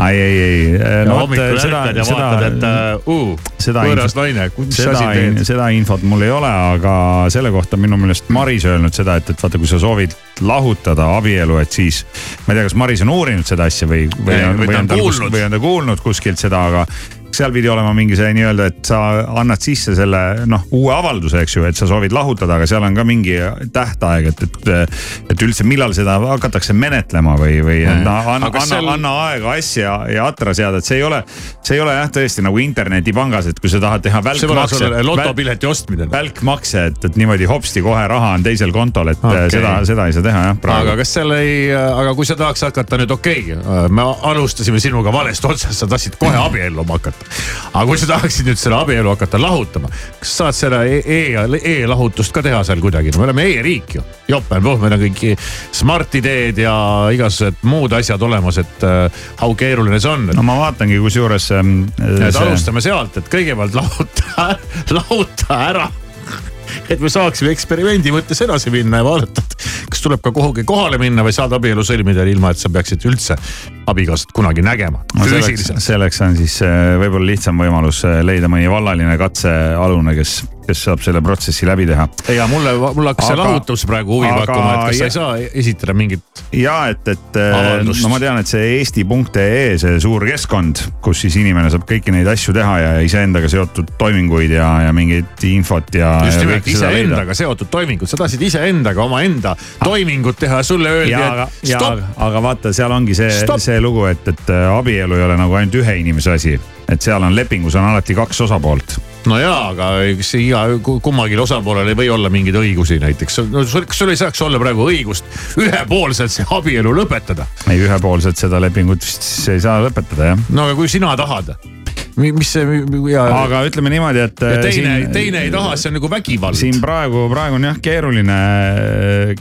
ei, ei, ei. ja no hommikul seda, ärkad ja seda, vaatad, et uh, seda võõras naine, mis seda, asi teed? seda infot mul ei ole, aga selle kohta on minu meelest Maris öelnud seda, et, et vaata, kui sa soovid lahutada abielu, et siis. ma ei tea, kas Maris on uurinud seda asja või, või või või ta on kus- kuulnud. või on ta kuulnud kuskilt seda, aga seal pidi olema mingi see nii-öelda, et sa annad sisse selle noh, uue avalduse, eks ju, et sa soovid lahutada, aga seal on ka mingi tähtaeg, et, et. et üldse, millal seda hakatakse menetlema või, või Mm. anna, anna, anna, seal- anna aega asja ja atra seada, et see ei ole. see ei ole jah, tõesti nagu internetipangas, et kui sa tahad teha välkmakse. lotopileti ostmine. välkmakse, et, et niimoodi hopsti kohe raha on teisel kontol, et okay. seda, seda ei saa teha jah aga kas seal ei, aga kui sa tahaks hakata nüüd okei okay,, me alustasime sinuga valest otsast, sa tahtsid kohe abielluma hakata. Aga kui sa tahaksid nüüd selle abielu hakata lahutama, kas sa saad selle e- e- e-lahutust ka teha seal kuidagi, no me oleme e-riik ju. jopen-puh, meil on kõik Smart-ideed ja igasugused muud asjad olemas, et äh, how keeruline see on. no ma vaatangi, kusjuures ähm, et see- alustame sealt, et kõigepealt lahuta, lahuta ära. et me saaksime eksperimendi mõttes edasi minna ja vaadata, et kas tuleb ka kuhugi kohale minna või saad abielu sõlmida ilma, et sa peaksid üldse abikaasat kunagi nägema. no selleks, selleks on siis äh, võib-olla lihtsam võimalus äh, leida mõni vallaline katsealune, kes, kes saab selle protsessi läbi teha. ja mulle, mulle hakkas see lahutus praegu huvi pakkuma, et kas sa ja- ei saa esitada mingit. ja et, et äh, Avaldust. no ma tean, et see eesti.ee, see suur keskkond, kus siis inimene saab kõiki neid asju teha ja iseendaga seotud toiminguid ja, ja mingit infot ja. just nimelt iseendaga seotud toimingud, sa tahtsid iseendaga omaenda toimingut teha sulle öeldi, et stopp, aga vaata, seal ongi see Stopp., see lugu, et, et äh, abielu ei ole nagu ainult ühe inimese asi. et seal on lepingus on alati kaks osapoolt. no jaa, aga eks iga, kummalgi osapoolel ei või olla mingeid õigusi näiteks. no sul, kas sul ei saaks olla praegu õigust ühepoolselt see abielu lõpetada? ei, ühepoolselt seda lepingut vist siis ei saa lõpetada jah. no aga kui sina tahad, mis see ja. aga ütleme niimoodi, et. ja teine, teine ei taha, see on nagu vägivald. siin praegu, praegu on jah keeruline,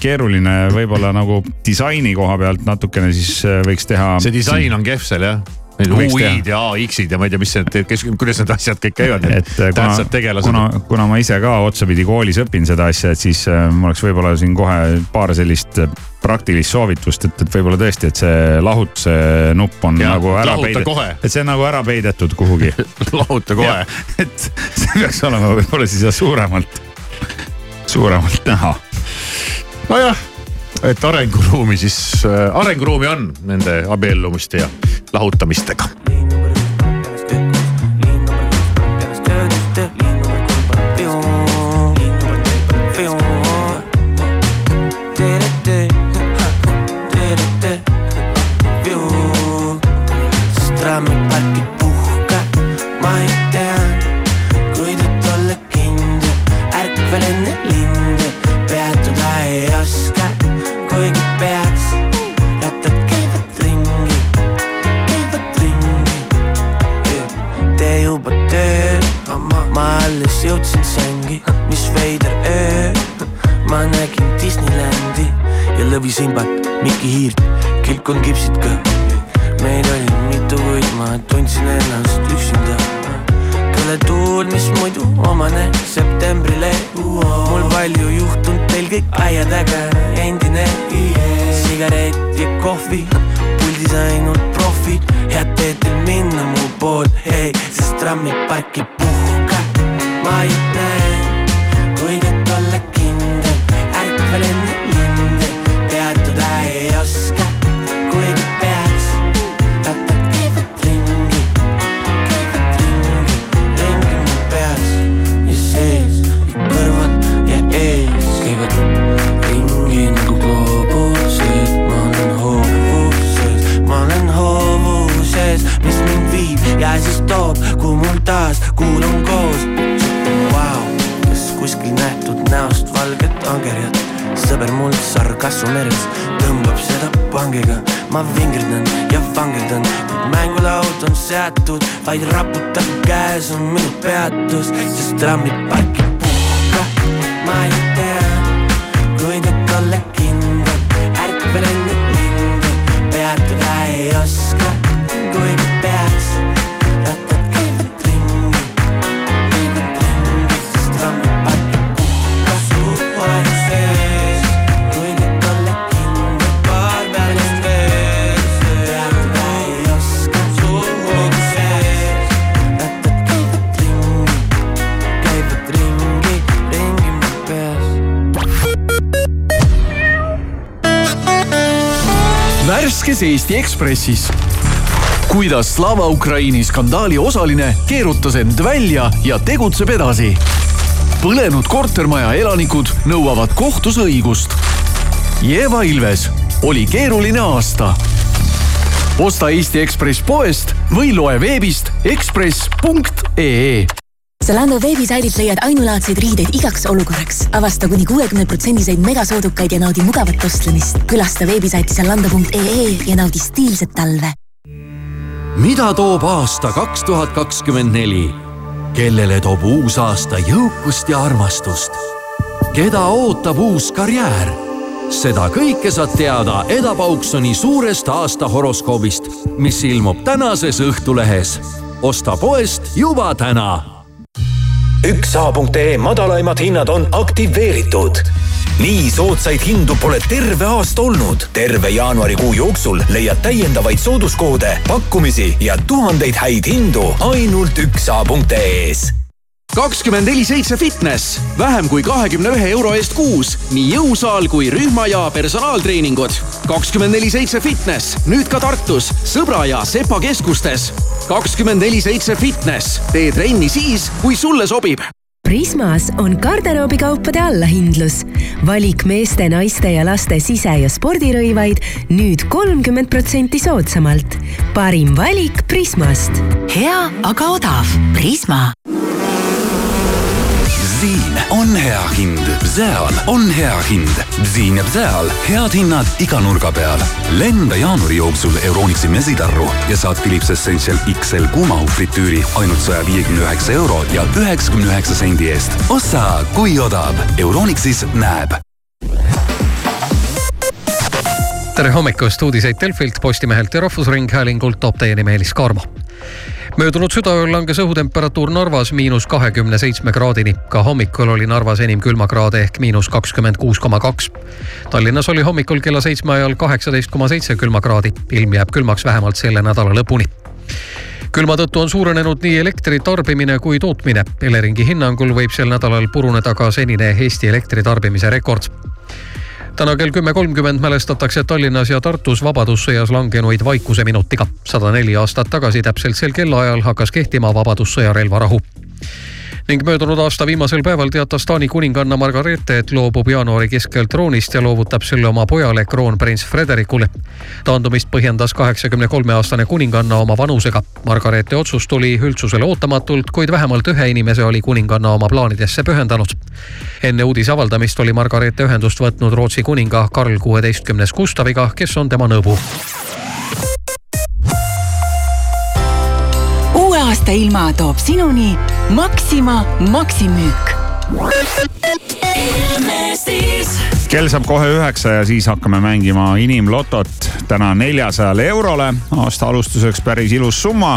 keeruline võib-olla nagu disaini koha pealt natukene siis äh, võiks teha. see disain on kehv seal jah Need UI-d ja AX-id ja ma ei tea, mis see, kes, kuidas need asjad kõik käivad, need et äh, tähtsad kuna, tegelased. kuna, kuna ma ise ka otsapidi koolis õpin seda asja, et siis äh, mul oleks võib-olla siin kohe paar sellist äh, praktilist soovitust, et, et võib-olla tõesti, et see lahutuse nupp on Jaa, nagu ära peidetud, et see on nagu ära peidetud kuhugi lahuta kohe. et see peaks olema võib-olla siis suuremalt, suuremalt näha. nojah, et arenguruumi siis äh,, arenguruumi on nende abiellumiste ja lahutamistega. lõvisimbat, Mikki Hiirt, kilkon kipsid ka meid oli mitu, kuid ma tundsin ennast üksinda. kelle tuul, mis muidu omane septembrile. mul palju juhtunud, teil kõik aia taga endine. sigaret ja kohvi, puldis ainult profid, head teed teil minna mu poole, hei, sest trammiparki puhka. ma ei näe, mul sarkassu meres tõmbab seda pangiga, ma vingerdan ja vangerdan, kuid mängulaud on seatud, vaid raputab käes on minu peatus, sest trammiparki puhka, ma ei tea, värskes Eesti Ekspressis. kuidas Slava Ukraini skandaali osaline keerutas end välja ja tegutseb edasi. põlenud kortermaja elanikud nõuavad kohtus õigust. Jeva Ilves oli keeruline aasta. osta Eesti Ekspress poest või loe veebist ekspress.ee Zalando veebisaidilt leiad ainulaadseid riideid igaks olukorraks. avasta kuni kuuekümne protsendiseid megasoodukaid ja naudi mugavat ostlemist. külasta veebisaiti zalando.ee ja naudi stiilset talve. mida toob aasta kaks tuhat kakskümmend neli? kellele toob uus aasta jõukust ja armastust? keda ootab uus karjäär? seda kõike saad teada Eda Pauksoni suurest aastahoroskoobist, mis ilmub tänases Õhtulehes. osta poest juba täna üks A.ee madalaimad hinnad on aktiveeritud. nii soodsaid hindu pole terve aasta olnud. terve jaanuarikuu jooksul leiad täiendavaid sooduskoode, pakkumisi ja tuhandeid häid hindu ainult üks A.ee-s kakskümmend neli seitse fitness, vähem kui kahekümne ühe euro eest kuus, nii jõusaal kui rühma ja personaaltreeningud. kakskümmend neli seitse fitness, nüüd ka Tartus, Sõbra ja Sepa keskustes. kakskümmend neli seitse fitness, tee trenni siis, kui sulle sobib Prismas on garderoobikaupade allahindlus. valik meeste, naiste ja laste sise- ja spordirõivaid nüüd kolmkümmend protsenti soodsamalt. parim valik Prismast. hea, aga odav. Prisma. Bziin on hea hind, Bzeal on hea hind. Bziin ja Bzeal, head hinnad iga nurga peal. lenda jaanuari jooksul Euronixi mesitarru ja saad Philips Essential XL kuumahufritüüri ainult saja viiekümne üheksa euro ja üheksakümne üheksa sendi eest. osta, kui odav. Euronixis näeb tere hommikust, uudiseid Delfilt, Postimehelt ja Rahvusringhäälingult toob teieni Meelis Karmo möödunud südaööl langes õhutemperatuur Narvas miinus kahekümne seitsme kraadini. ka hommikul oli Narvas enim külmakraade ehk miinus kakskümmend kuus koma kaks. Tallinnas oli hommikul kella seitsme ajal kaheksateist koma seitse külmakraadi. ilm jääb külmaks vähemalt selle nädala lõpuni külma tõttu on suurenenud nii elektri tarbimine kui tootmine. Eleringi hinnangul võib sel nädalal puruneda ka senine Eesti elektritarbimise rekord täna kell kümme kolmkümmend mälestatakse Tallinnas ja Tartus Vabadussõjas langenuid vaikuse minutiga. sada neli aastat tagasi täpselt sel kellaajal hakkas kehtima Vabadussõja relvarahu ning möödunud aasta viimasel päeval teatas Taani kuninganna Margareete, et loobub jaanuari keskel troonist ja loovutab selle oma pojale, kroonprints Frederikule. taandumist põhjendas kaheksakümne kolme aastane kuninganna oma vanusega. Margareete otsus tuli üldsusele ootamatult, kuid vähemalt ühe inimese oli kuninganna oma plaanidesse pühendanud. enne uudise avaldamist oli Margareete ühendust võtnud Rootsi kuninga Karl kuueteistkümnes Gustaviga, kes on tema nõbu uue aasta ilma toob sinuni Maxima Maximüük. Kell saab kohe üheksa ja siis hakkame mängima inimlotot täna neljasajale eurole. aasta alustuseks päris ilus summa,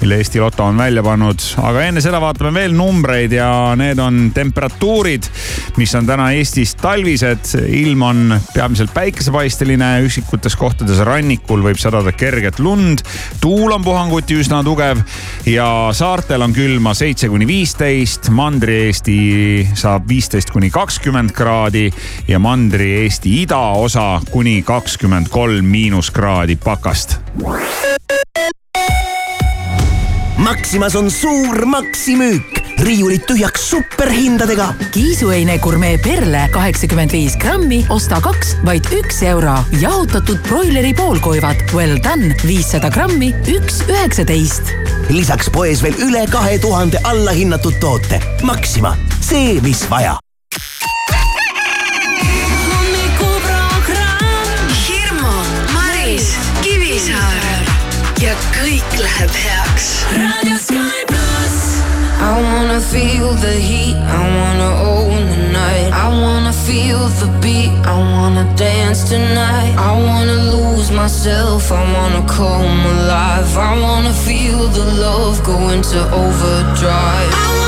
mille Eesti Loto on välja pannud. aga enne seda vaatame veel numbreid ja need on temperatuurid, mis on täna Eestis talvised. ilm on peamiselt päikesepaisteline, üksikutes kohtades rannikul võib sadada kerget lund. tuul on puhanguti üsna tugev ja saartel on külma seitse kuni viisteist. Mandri-Eesti saab viisteist kuni kakskümmend kraadi ja Mandri-Eesti idaosa kuni kakskümmend kolm miinuskraadi pakast. Maximas on suur maksimüük, riiulid tühjaks superhindadega. kiisuheine gurmee perle kaheksakümmend viis grammi, osta kaks, vaid üks euro. jahutatud broileri poolkoivad Well done viissada grammi, üks üheksateist. lisaks poes veel üle kahe tuhande allahinnatud toote. Maxima, see, mis vaja ja kõik läheb heaks. Sky pluss. I wanna feel the heat, I wanna own the night. I wanna feel the beat, I wanna dance tonight. I wanna lose myself, I wanna come alive. I wanna feel the love go into overdrive.